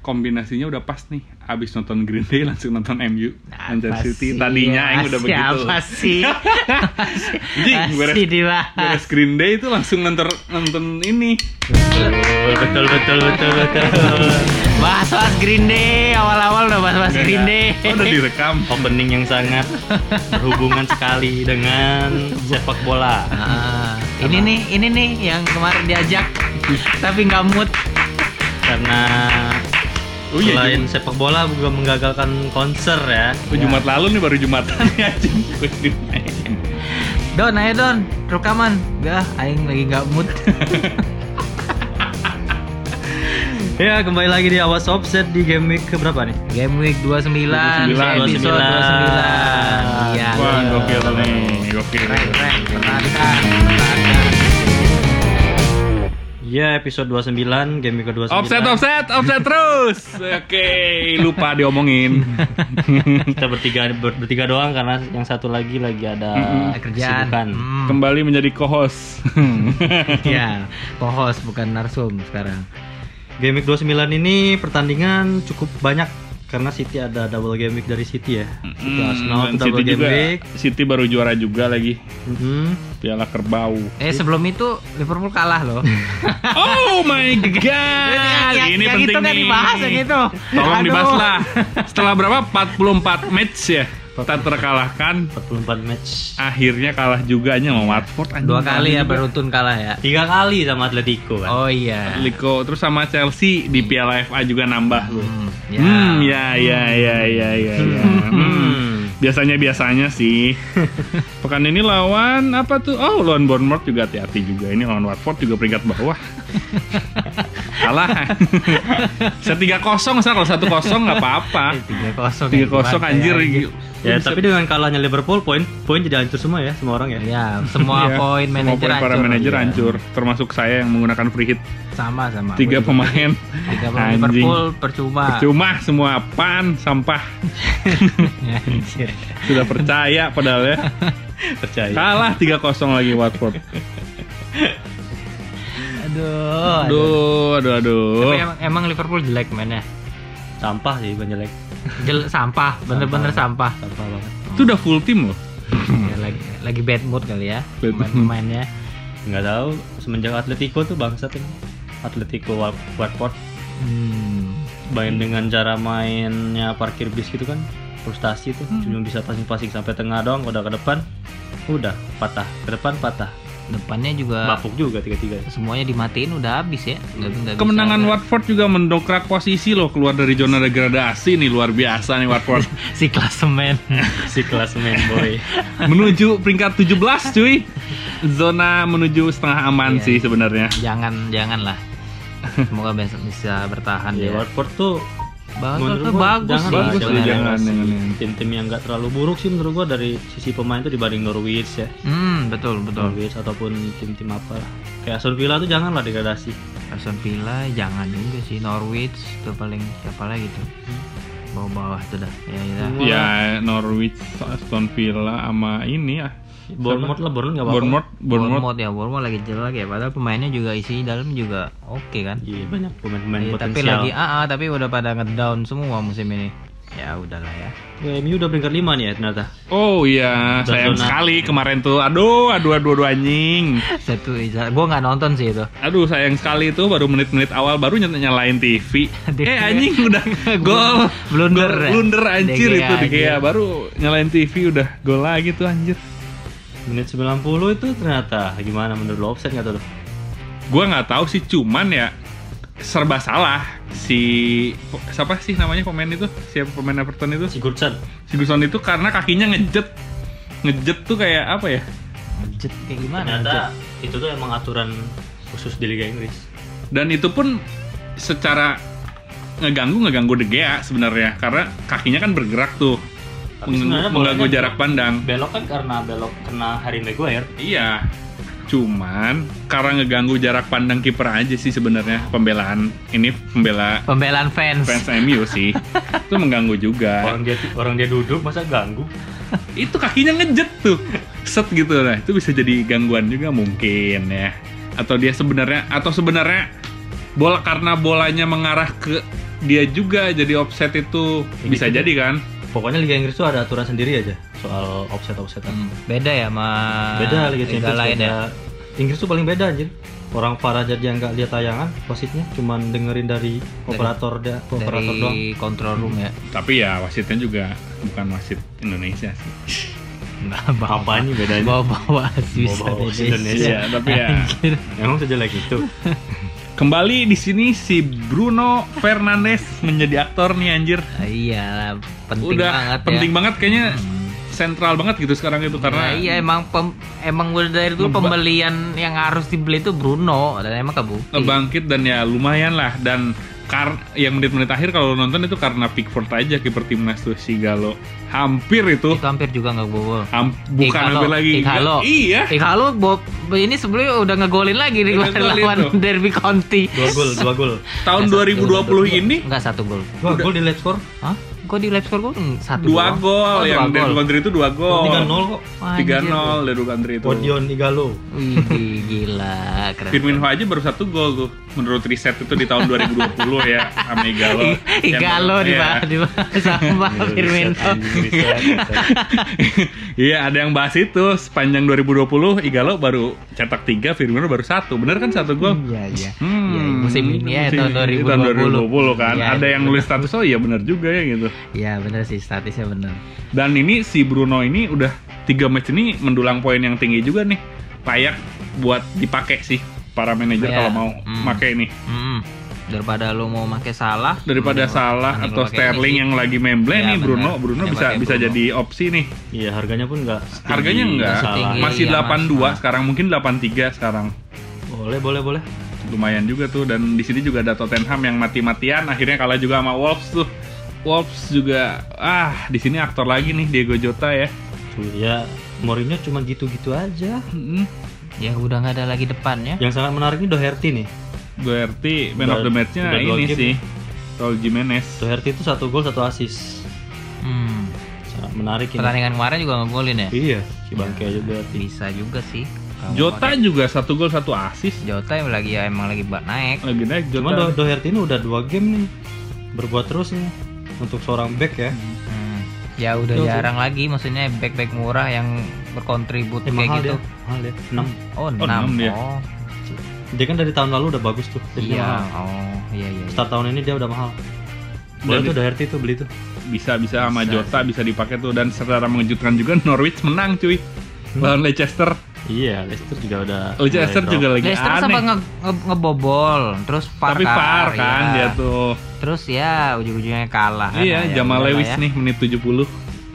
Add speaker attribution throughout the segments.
Speaker 1: kombinasinya udah pas nih. Abis nonton Green Day langsung nonton MU
Speaker 2: Apa
Speaker 1: Manchester City.
Speaker 2: sih?
Speaker 1: Tadinya yang udah begitu.
Speaker 2: Siapa sih?
Speaker 1: Jing, beres, beres Green Day itu langsung nonton nonton ini.
Speaker 3: betul betul betul betul
Speaker 2: Bahas-bahas Green Day, awal-awal udah bahas-bahas
Speaker 1: Enggak,
Speaker 2: Green Day.
Speaker 1: Oh, udah direkam.
Speaker 3: opening yang sangat berhubungan sekali dengan sepak bola
Speaker 2: Ah, ini nih, ini nih yang kemarin diajak tapi nggak mood.
Speaker 3: karena
Speaker 1: Oh iya,
Speaker 3: selain sepak bola juga menggagalkan konser ya
Speaker 1: Oh, Jumat lalu nih baru Jumatan ya anjing.
Speaker 2: Don, ayo Don, rekaman. Gak, aing lagi nggak mood.
Speaker 3: ya kembali lagi di awas offset di game week keberapa nih
Speaker 2: Game Week 29,
Speaker 1: 29,
Speaker 2: episode 29. Iya.
Speaker 1: Wah,
Speaker 2: iya.
Speaker 1: gokil nih, gokil.
Speaker 2: Keren, keren. Pertahankan, pertahankan.
Speaker 3: Ya episode 29 game week ke 29
Speaker 1: Offset, offset, offset terus. Oke, lupa diomongin.
Speaker 3: kita bertiga ber- bertiga doang karena yang satu lagi lagi ada
Speaker 2: Ada kerjaan.
Speaker 3: kesibukan.
Speaker 2: Hmm.
Speaker 1: Kembali menjadi co-host.
Speaker 2: Iya, co-host bukan narsum sekarang.
Speaker 3: Game week 29 ini pertandingan cukup banyak karena City ada double game week dari City ya. Itu Arsenal itu double
Speaker 1: City
Speaker 3: game
Speaker 1: juga,
Speaker 3: week.
Speaker 1: City baru juara juga lagi.
Speaker 3: Mhm.
Speaker 1: Piala Kerbau.
Speaker 2: Eh sebelum itu Liverpool kalah loh.
Speaker 1: Oh my god.
Speaker 2: Yang-
Speaker 1: Ini
Speaker 2: yang
Speaker 1: penting
Speaker 2: itu
Speaker 1: nih.
Speaker 2: dibahas yang itu.
Speaker 1: Tolong
Speaker 2: Aduh.
Speaker 1: dibahas lah. Setelah berapa? 44 match ya. Kita terkalahkan.
Speaker 3: 44 match.
Speaker 1: Akhirnya kalah juga aja sama Watford. anjing.
Speaker 2: Dua kali ya
Speaker 1: Juga.
Speaker 2: beruntun kalah ya.
Speaker 3: Tiga kali sama Atletico kan.
Speaker 2: Oh iya.
Speaker 1: Atletico terus sama Chelsea di Piala FA juga nambah loh.
Speaker 2: Hmm, ya.
Speaker 1: Hmm, ya ya ya ya ya. ya. Hmm. Biasanya biasanya sih. Pekan ini lawan apa tuh? Oh, lawan Bournemouth juga hati-hati juga. Ini lawan Watford juga peringkat bawah. Kalah. Bisa tiga kosong, kalau satu kosong nggak apa-apa.
Speaker 2: Tiga kosong.
Speaker 1: Tiga kosong anjir.
Speaker 3: Ya, tapi dengan kalahnya Liverpool poin poin jadi hancur semua ya semua orang ya.
Speaker 2: Ya, semua
Speaker 1: Iya,
Speaker 2: poin
Speaker 1: semua
Speaker 2: manajer
Speaker 1: poin para
Speaker 2: hancur.
Speaker 1: manajer
Speaker 2: Iya.
Speaker 1: hancur, termasuk saya yang menggunakan free hit
Speaker 2: Sama sama.
Speaker 1: tiga
Speaker 2: Gua juga.
Speaker 1: pemain.
Speaker 2: Tiga pemain
Speaker 1: Anjing.
Speaker 2: Liverpool percuma.
Speaker 1: Cuma semua pan sampah.
Speaker 2: Anjir.
Speaker 1: Sudah percaya padahal ya.
Speaker 3: Percaya.
Speaker 1: Kalah 3-0 lagi Watford.
Speaker 2: Aduh.
Speaker 1: Aduh, aduh, aduh.
Speaker 2: Tapi emang, emang Liverpool jelek mainnya.
Speaker 3: Sampah sih bukan jelek.
Speaker 2: Jel sampah, bener-bener sampah.
Speaker 3: Sampah banget.
Speaker 1: Itu udah full tim loh.
Speaker 2: Ya, lagi lagi bad mood kali ya pemain-pemainnya.
Speaker 3: Nggak tahu semenjak Atletico tuh bangsat ini. Atletico Wa- Watford
Speaker 2: Hmm.
Speaker 3: main dengan cara mainnya parkir bis gitu kan frustasi tuh cuma bisa passing-passing sampai tengah doang udah ke depan udah patah ke depan patah
Speaker 2: Depannya juga
Speaker 3: bapuk juga tiga-tiga
Speaker 2: semuanya dimatiin udah habis ya. Nggak- nggak bisa
Speaker 1: Kemenangan. Watford juga mendongkrak posisi loh keluar dari zona degradasi nih luar biasa nih Watford.
Speaker 2: si klasemen.
Speaker 3: si kelas main boy
Speaker 1: menuju peringkat 17 cuy. Zona menuju setengah aman
Speaker 2: Iya.
Speaker 1: sih sebenarnya.
Speaker 2: jangan jangan lah. Semoga bisa, bisa bertahan
Speaker 3: ya
Speaker 2: ya.
Speaker 3: Watford tuh
Speaker 2: Bagus,
Speaker 3: menurut gua
Speaker 2: bagus
Speaker 3: jangan
Speaker 2: sih.
Speaker 1: Bagus
Speaker 3: jangan, jangan,
Speaker 1: jangan, jangan.
Speaker 3: tim-tim yang nggak terlalu buruk sih menurut gua dari sisi pemain tuh dibanding Norwich ya
Speaker 2: Hmm, betul betul.
Speaker 3: Norwich ataupun tim-tim apa kayak Aston Villa tuh janganlah degradasi
Speaker 2: Aston Villa jangan juga sih Norwich tuh paling siapa lagi tuh. Bawah-bawah tuh dah. Ya, ya.
Speaker 1: Ya Norwich, Aston Villa sama ini ya.
Speaker 3: Bournemouth lah Bournemouth nggak apa-apa
Speaker 1: Bournemouth, Bournemouth.
Speaker 2: Bournemouth ya, Bournemouth lagi jelek ya. Padahal pemainnya juga isi dalam juga oke kan.
Speaker 3: iya banyak pemain-pemain
Speaker 2: Iya, tapi
Speaker 3: potensial
Speaker 2: lagi ah, ah, tapi udah pada ngedown semua musim ini. Ya udahlah ya.
Speaker 3: Ya, MU udah peringkat 5 nih ya ternyata
Speaker 1: Oh iya,
Speaker 3: Dan
Speaker 1: sayang
Speaker 3: zona.
Speaker 1: sekali kemarin tuh. Aduh, aduh, aduh, aduh anjing.
Speaker 2: Satu gua nggak nonton sih itu.
Speaker 1: Aduh, sayang sekali itu baru menit-menit awal baru nyet nyalain TV. Eh anjing udah gol.
Speaker 2: Blunder
Speaker 1: Gol,
Speaker 2: ya?
Speaker 1: Blunder anjir itu Gea.
Speaker 2: anjir.
Speaker 1: Baru nyalain TV udah gol lagi tuh anjir.
Speaker 3: Menit 90 itu ternyata gimana menurut lo? Offset nggak tuh? Lo?
Speaker 1: Gua nggak tahu sih cuman ya serba salah si siapa sih namanya pemain itu? Siapa pemain Everton itu?
Speaker 3: Sigurdsson
Speaker 1: Sigurdsson itu karena kakinya ngejet. Ngejet tuh kayak apa ya?
Speaker 2: Jet kayak gimana?
Speaker 3: ternyata
Speaker 2: Jet?
Speaker 3: itu tuh emang aturan khusus di Liga Inggris.
Speaker 1: Dan itu pun secara ngeganggu ngeganggu De Gea sebenarnya karena kakinya kan bergerak tuh
Speaker 3: Tapi
Speaker 1: Meng-
Speaker 3: sebenarnya
Speaker 1: mengganggu
Speaker 3: bolanya
Speaker 1: jarak pandang.
Speaker 3: belok kan karena belok kena Harry Maguire.
Speaker 1: Iya. Cuman karena ngeganggu jarak pandang kiper aja sih sebenarnya pembelaan ini pembela
Speaker 2: Pembelaan fans.
Speaker 1: fans MU sih. Itu mengganggu juga.
Speaker 3: Orang dia orang dia duduk masa ganggu?
Speaker 1: Itu kakinya ngejet tuh. Set gitu lah. Itu bisa jadi gangguan juga mungkin ya. Atau dia sebenarnya atau sebenarnya bola karena bolanya mengarah ke dia juga jadi offset itu bisa
Speaker 3: gitu.
Speaker 1: jadi kan?
Speaker 3: Pokoknya Liga Inggris tuh ada aturan sendiri aja soal offset offsetan.
Speaker 2: Hmm, beda ya sama
Speaker 3: Beda Liga Champions
Speaker 2: lain
Speaker 3: beda.
Speaker 2: ya.
Speaker 3: Inggris tuh paling beda anjir. Orang para aja yang nggak lihat tayangan wasitnya cuman dengerin dari operator da, operator doang.
Speaker 2: Dari control room ya.
Speaker 1: Tapi ya wasitnya juga bukan wasit Indonesia sih.
Speaker 2: Nggak bawa
Speaker 3: Apa nih bedanya?
Speaker 2: bawa-bawa
Speaker 3: Bawa-bawa
Speaker 2: Indonesia.
Speaker 3: Indonesia.
Speaker 1: Tapi ya.
Speaker 3: Emang sejelek itu.
Speaker 1: kembali di sini si Bruno Fernandes menjadi aktor nih anjir.
Speaker 2: Ah, Iya, penting
Speaker 1: Udah
Speaker 2: banget
Speaker 1: penting
Speaker 2: ya.
Speaker 1: banget kayaknya
Speaker 2: Hmm.
Speaker 1: sentral banget gitu sekarang itu karena
Speaker 2: Nah, iya emang pem- emang udah dari dulu pembelian yang harus dibeli itu Bruno dan emang kebukti.
Speaker 1: ngebangkit dan ya lumayan lah dan kar yang menit-menit akhir kalau nonton itu karena Pickford aja kiper timnas tuh si Galo hampir itu
Speaker 2: Itu hampir juga nggak bobol.
Speaker 1: ham- bukan
Speaker 2: Igalo,
Speaker 1: hampir lagi
Speaker 2: Igalo.
Speaker 1: iya
Speaker 2: Igalo Bob ini sebelumnya udah ngegolin lagi nih
Speaker 1: ngegolin
Speaker 2: lawan
Speaker 1: tuh.
Speaker 2: Derby County.
Speaker 3: Dua gol, dua gol.
Speaker 1: tahun
Speaker 2: Nggak,
Speaker 1: 2020 ini
Speaker 2: Enggak satu gol.
Speaker 3: Dua gol di live score.
Speaker 2: Hah? Kok di live score gue satu
Speaker 1: dua
Speaker 2: doang?
Speaker 1: gol
Speaker 2: Oh,
Speaker 1: yang
Speaker 2: dua
Speaker 1: dari country itu dua gol
Speaker 3: Tiga nol kok.
Speaker 1: tiga nol dari country itu
Speaker 3: Odion Igalo.
Speaker 2: Wih, gila, keren.
Speaker 1: Firmino aja baru satu gol tuh menurut riset itu di tahun 2020 ya sama Igalo
Speaker 2: Igalo di
Speaker 1: Iya.
Speaker 2: di sama Firmino.
Speaker 1: Iya ada yang bahas itu sepanjang 2020 Igalo baru cetak 3 Firmino baru satu bener kan satu gol
Speaker 2: Iya, iya.
Speaker 1: Hmm,
Speaker 2: Iya, musim ini ya
Speaker 1: musim
Speaker 2: tahun
Speaker 1: ini
Speaker 2: 2020.
Speaker 1: tahun 2020 kan
Speaker 2: Iya,
Speaker 1: ada yang
Speaker 2: bener.
Speaker 1: nulis status oh iya bener juga ya gitu
Speaker 2: Iya, bener sih statisnya bener.
Speaker 1: dan ini si Bruno ini udah tiga match ini mendulang poin yang tinggi juga nih layak buat dipakai sih para manajer
Speaker 2: Iya.
Speaker 1: kalau mau
Speaker 2: Hmm.
Speaker 1: pakai nih
Speaker 2: Hmm. Daripada lu mau pakai salah
Speaker 1: daripada
Speaker 2: mending-
Speaker 1: salah
Speaker 2: mending
Speaker 1: atau Sterling
Speaker 2: ini.
Speaker 1: yang lagi memble
Speaker 2: Iya,
Speaker 1: nih Bruno
Speaker 2: bener.
Speaker 1: Bruno bisa
Speaker 2: pakai
Speaker 1: bisa
Speaker 2: Bruno.
Speaker 1: jadi opsi nih
Speaker 3: Iya, harganya pun enggak
Speaker 1: harganya enggak
Speaker 2: setinggi,
Speaker 1: masih
Speaker 2: iya,
Speaker 1: 82
Speaker 2: Mas.
Speaker 1: sekarang mungkin 83 sekarang
Speaker 3: Boleh, boleh, boleh.
Speaker 1: lumayan juga tuh dan di sini juga ada Tottenham yang mati-matian akhirnya kalah juga sama Wolves tuh Wolves juga ah di sini aktor lagi nih Diego Jota ya
Speaker 3: ya Mourinho cuma gitu-gitu aja.
Speaker 1: Mm-mm.
Speaker 2: Ya udah nggak ada lagi depannya.
Speaker 3: Yang sangat menarik ini Doherty nih.
Speaker 1: Berarti man
Speaker 3: Udah-
Speaker 1: of the match-nya ini
Speaker 3: game
Speaker 1: sih Raul Jimenez
Speaker 3: Doherty itu satu gol, satu assist.
Speaker 2: Hmm.
Speaker 3: Sangat menarik ini.
Speaker 2: Pertandingan kemarin juga ngegolin ya?
Speaker 3: Iya, si Bangke aja Doherty.
Speaker 2: Bisa juga sih. Kalau
Speaker 1: Jota
Speaker 2: pakai-
Speaker 1: juga satu gol satu assist
Speaker 2: Jota yang lagi ya emang lagi buat naik.
Speaker 1: lagi naik
Speaker 3: Cuma Do
Speaker 1: Jota
Speaker 3: Doherty ini udah dua game nih. Berbuat terus nih. Untuk seorang back ya.
Speaker 2: Hmm. Ya udah
Speaker 3: Betul,
Speaker 2: jarang lagi maksudnya back-back murah yang berkontribut
Speaker 3: Eh,
Speaker 2: kayak
Speaker 3: mahal
Speaker 2: gitu.
Speaker 3: dia. Mahal dia. 6.
Speaker 2: Oh,
Speaker 1: Oh,
Speaker 2: 6.
Speaker 1: enam dia.
Speaker 2: Oh,
Speaker 3: Dia kan dari tahun lalu udah bagus tuh. Jadi dia
Speaker 2: iya.
Speaker 3: mahal.
Speaker 2: Oh, iya iya. iya.
Speaker 3: Start tahun ini dia udah mahal. Boleh
Speaker 1: Dan
Speaker 3: tuh Doherty tuh beli tuh.
Speaker 1: bisa bisa sama
Speaker 2: Bisa
Speaker 1: Jota bisa dipakai tuh dan secara mengejutkan juga Norwich menang cuy lawan Leicester
Speaker 3: Iya, Leicester juga udah.
Speaker 1: Leicester
Speaker 3: mulai
Speaker 1: juga lagi
Speaker 2: Leicester
Speaker 1: aneh
Speaker 2: sempat nge nge- ngebobol, terus far
Speaker 1: tapi kan
Speaker 2: iya.
Speaker 1: dia tuh
Speaker 2: Terus ya ujung-ujungnya kalah kan.
Speaker 1: iya
Speaker 2: Nah, ya
Speaker 1: Jamal
Speaker 2: udahlah
Speaker 1: Lewis
Speaker 2: ya.
Speaker 1: nih menit 70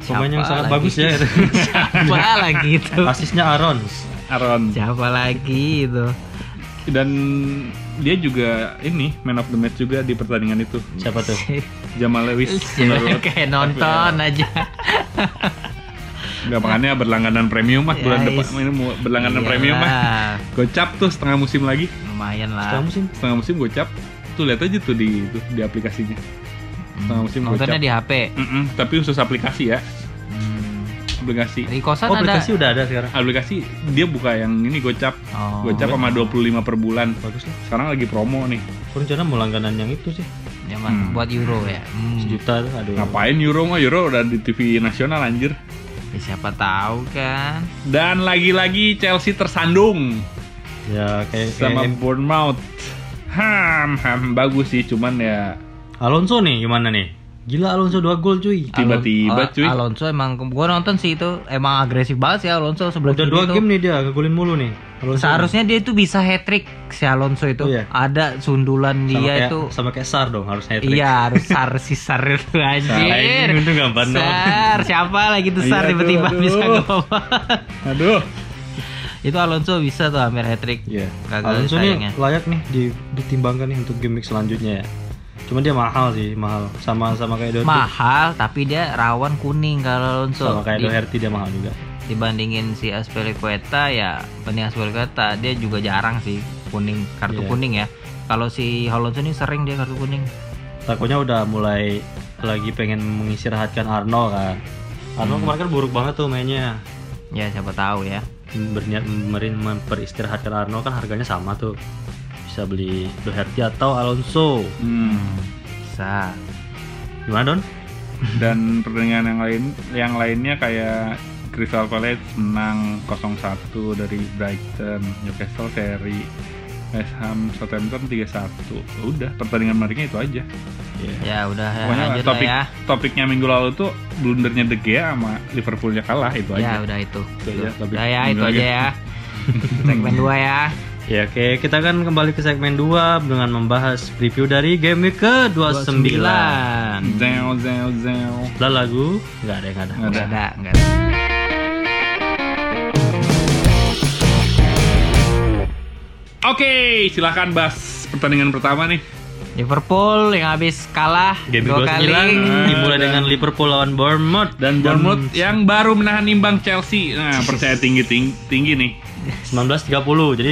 Speaker 3: Pemain yang sangat
Speaker 2: lagi?
Speaker 3: bagus ya.
Speaker 2: Siapa lagi itu?
Speaker 3: Asisnya Aaron.
Speaker 1: Aaron
Speaker 2: Siapa lagi itu?
Speaker 1: dan dia juga ini man of the match juga di pertandingan itu
Speaker 3: Siapa tuh?
Speaker 1: Jamal Lewis
Speaker 2: Ya, kayak nonton aja.
Speaker 1: Nggak makanya berlangganan premium mah bulan
Speaker 2: Ya,
Speaker 1: depan ini mau berlangganan premium mah
Speaker 2: Iyalah,
Speaker 1: gocap tuh setengah musim lagi
Speaker 2: Lumayan lah.
Speaker 3: Setelah musim.
Speaker 1: setengah musim gocap tuh lihat aja tuh di itu, di aplikasinya setengah musim
Speaker 2: Nontonnya
Speaker 1: gocap.
Speaker 2: di HP.
Speaker 1: Mm-mm, tapi khusus aplikasi ya
Speaker 2: Hmm.
Speaker 1: aplikasi
Speaker 2: Di kosan
Speaker 3: Oh,
Speaker 2: ada.
Speaker 3: aplikasi udah ada sekarang.
Speaker 1: aplikasi dia buka yang ini gocap
Speaker 2: Oh.
Speaker 1: gocap sama 25 per bulan
Speaker 3: Bagus lah.
Speaker 1: sekarang lagi promo nih
Speaker 3: rencana mau langganan yang itu sih.
Speaker 2: Ya,
Speaker 1: Hmm.
Speaker 2: buat euro ya. Hmm.
Speaker 3: Sejuta tuh, aduh.
Speaker 1: ngapain Euro mah Euro udah di TV nasional anjir
Speaker 2: Ya, siapa tahu kan.
Speaker 1: dan lagi-lagi Chelsea tersandung
Speaker 3: Ya kayak
Speaker 1: sama
Speaker 3: kayak
Speaker 1: Bournemouth ham ham bagus sih cuman ya
Speaker 3: Alonso nih gimana nih? Gila Alonso dua gol cuy.
Speaker 1: tiba-tiba
Speaker 2: Alon-
Speaker 1: cuy
Speaker 2: Alonso emang gua nonton sih itu emang agresif banget sih Alonso sebelum
Speaker 3: Udah dua game nih dia ngegolin mulu nih. Alonso.
Speaker 2: Seharusnya dia itu bisa hat trick si Alonso itu.
Speaker 3: Iya.
Speaker 2: Ada sundulan
Speaker 3: sama
Speaker 2: dia
Speaker 3: kayak,
Speaker 2: itu.
Speaker 3: sama kayak Sar dong harus hat trick.
Speaker 2: Iya harus sar si sar itu anjir.
Speaker 3: Itu gampang.
Speaker 2: Sar siapa lagi tuh sar
Speaker 1: Iya,
Speaker 2: tiba-tiba bisa
Speaker 1: aduh.
Speaker 2: ngomong.
Speaker 1: aduh
Speaker 2: itu Alonso bisa tuh hampir hat trick.
Speaker 3: Iya.
Speaker 2: Kagak
Speaker 3: Alonso nih layak nih di, ditimbangkan nih untuk game week selanjutnya ya. Cuma dia mahal sih, mahal. Sama sama kayak Doherty.
Speaker 2: Mahal tapi dia rawan kuning kalau Alonso.
Speaker 3: Sama kayak Doherty dia mahal juga.
Speaker 2: Dibandingin si Aspilicueta ya banding Aspilicueta dia juga jarang sih kuning kartu
Speaker 3: Iya.
Speaker 2: kuning ya kalau si Alonso ini sering dia kartu kuning
Speaker 3: Takutnya udah mulai lagi pengen mengistirahatkan Arno kan. Arno kemarin kan buruk banget tuh mainnya.
Speaker 2: ya siapa tahu ya
Speaker 3: Berniat merin memperistirahatkan Arno kan harganya sama tuh. Bisa beli Doherty atau Alonso.
Speaker 1: hmm.
Speaker 2: bisa.
Speaker 3: Gimana Don?
Speaker 1: Dan pertandingan yang lain yang lainnya kayak Crystal Palace menang 0-1 dari Brighton, Newcastle seri, West Ham Southampton 3-1. Udah, pertandingan menariknya itu aja.
Speaker 2: Ya udah ya,
Speaker 1: Pokoknya
Speaker 2: lanjut
Speaker 1: topik
Speaker 2: lah ya.
Speaker 1: topiknya minggu lalu tuh blundernya De Gea sama Liverpoolnya kalah itu
Speaker 2: Ya
Speaker 1: aja.
Speaker 2: udah itu.
Speaker 1: Itu aja topik
Speaker 2: Udah ya itu
Speaker 1: lagi.
Speaker 2: aja ya. Segmen 2 ya.
Speaker 3: Ya oke, kita kan kembali ke segmen 2 dengan membahas preview dari game week ke-29.
Speaker 1: Zeo zeo zeo.
Speaker 3: Lah lagu? Nggak ada yang ada.
Speaker 1: Nggak
Speaker 2: Enggak ada, enggak ada.
Speaker 1: Oke, silahkan bahas pertandingan pertama nih.
Speaker 2: Liverpool yang habis kalah
Speaker 3: Game
Speaker 2: dua
Speaker 3: 29
Speaker 2: kali.
Speaker 3: dimulai
Speaker 1: Dan-
Speaker 3: dengan Liverpool lawan Bournemouth
Speaker 1: Dan Bournemouth yang baru menahan imbang Chelsea. Nah, percaya tinggi tinggi, tinggi nih.
Speaker 3: 19.30. Jadi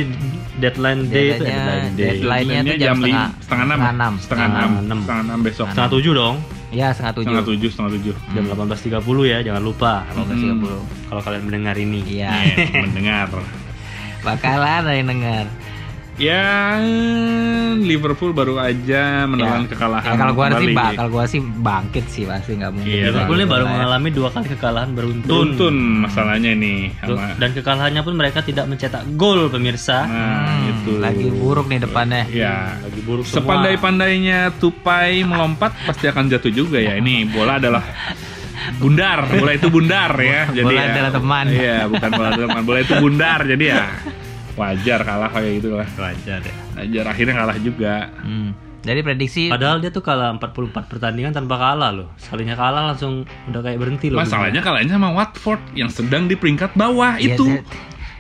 Speaker 3: deadline day itu
Speaker 2: Deadline-nya-
Speaker 3: deadline day.
Speaker 2: deadline- Lainnya tuh
Speaker 1: Deadline-nya
Speaker 2: jam
Speaker 1: lim-
Speaker 2: setengah-
Speaker 1: setengah enam.
Speaker 2: setengah enam.
Speaker 1: Setengah enam. Besok.
Speaker 3: Setengah tujuh dong.
Speaker 2: Ya setengah tujuh.
Speaker 1: Setengah tujuh, setengah tujuh.
Speaker 3: Jam 18.30 ya, jangan lupa.
Speaker 2: 30.
Speaker 3: Kalau kalian mendengar ini.
Speaker 2: Iya.
Speaker 1: Eh, mendengar.
Speaker 2: Bakalan ada yang dengar.
Speaker 1: Ya, Liverpool baru aja menelan
Speaker 2: Ya.
Speaker 1: kekalahan.
Speaker 2: Ya, kalau gua sih,
Speaker 1: kembali.
Speaker 2: ba- kalau gua sih bangkit sih pasti nggak mungkin.
Speaker 1: Iya,
Speaker 3: Liverpool ini baru mengalami dua kali kekalahan beruntun.
Speaker 1: Beruntun masalahnya nih sama.
Speaker 3: Dan kekalahannya pun mereka tidak mencetak gol pemirsa.
Speaker 1: Nah,
Speaker 2: Hmm,
Speaker 1: itu.
Speaker 2: Lagi buruk nih depannya.
Speaker 1: Ya,
Speaker 3: Lagi buruk semua.
Speaker 1: sepandai-pandainya tupai melompat pasti akan jatuh juga ya. Ini bola adalah bundar, bola itu bundar ya. Jadi
Speaker 2: Bola
Speaker 1: ya,
Speaker 2: adalah teman.
Speaker 1: Iya, bukan bola adalah teman. Bola itu bundar. Jadi ya wajar kalah kayak gitu lah.
Speaker 3: Wajar ya.
Speaker 1: Wajar akhirnya kalah juga.
Speaker 2: Hmm. Jadi prediksi
Speaker 3: Padahal dia tuh kalah 44 pertandingan tanpa kalah loh. Sekalinya kalah langsung udah kayak berhenti loh.
Speaker 1: Masalahnya kalahnya sama Watford yang sedang di peringkat bawah
Speaker 2: Iya,
Speaker 1: itu.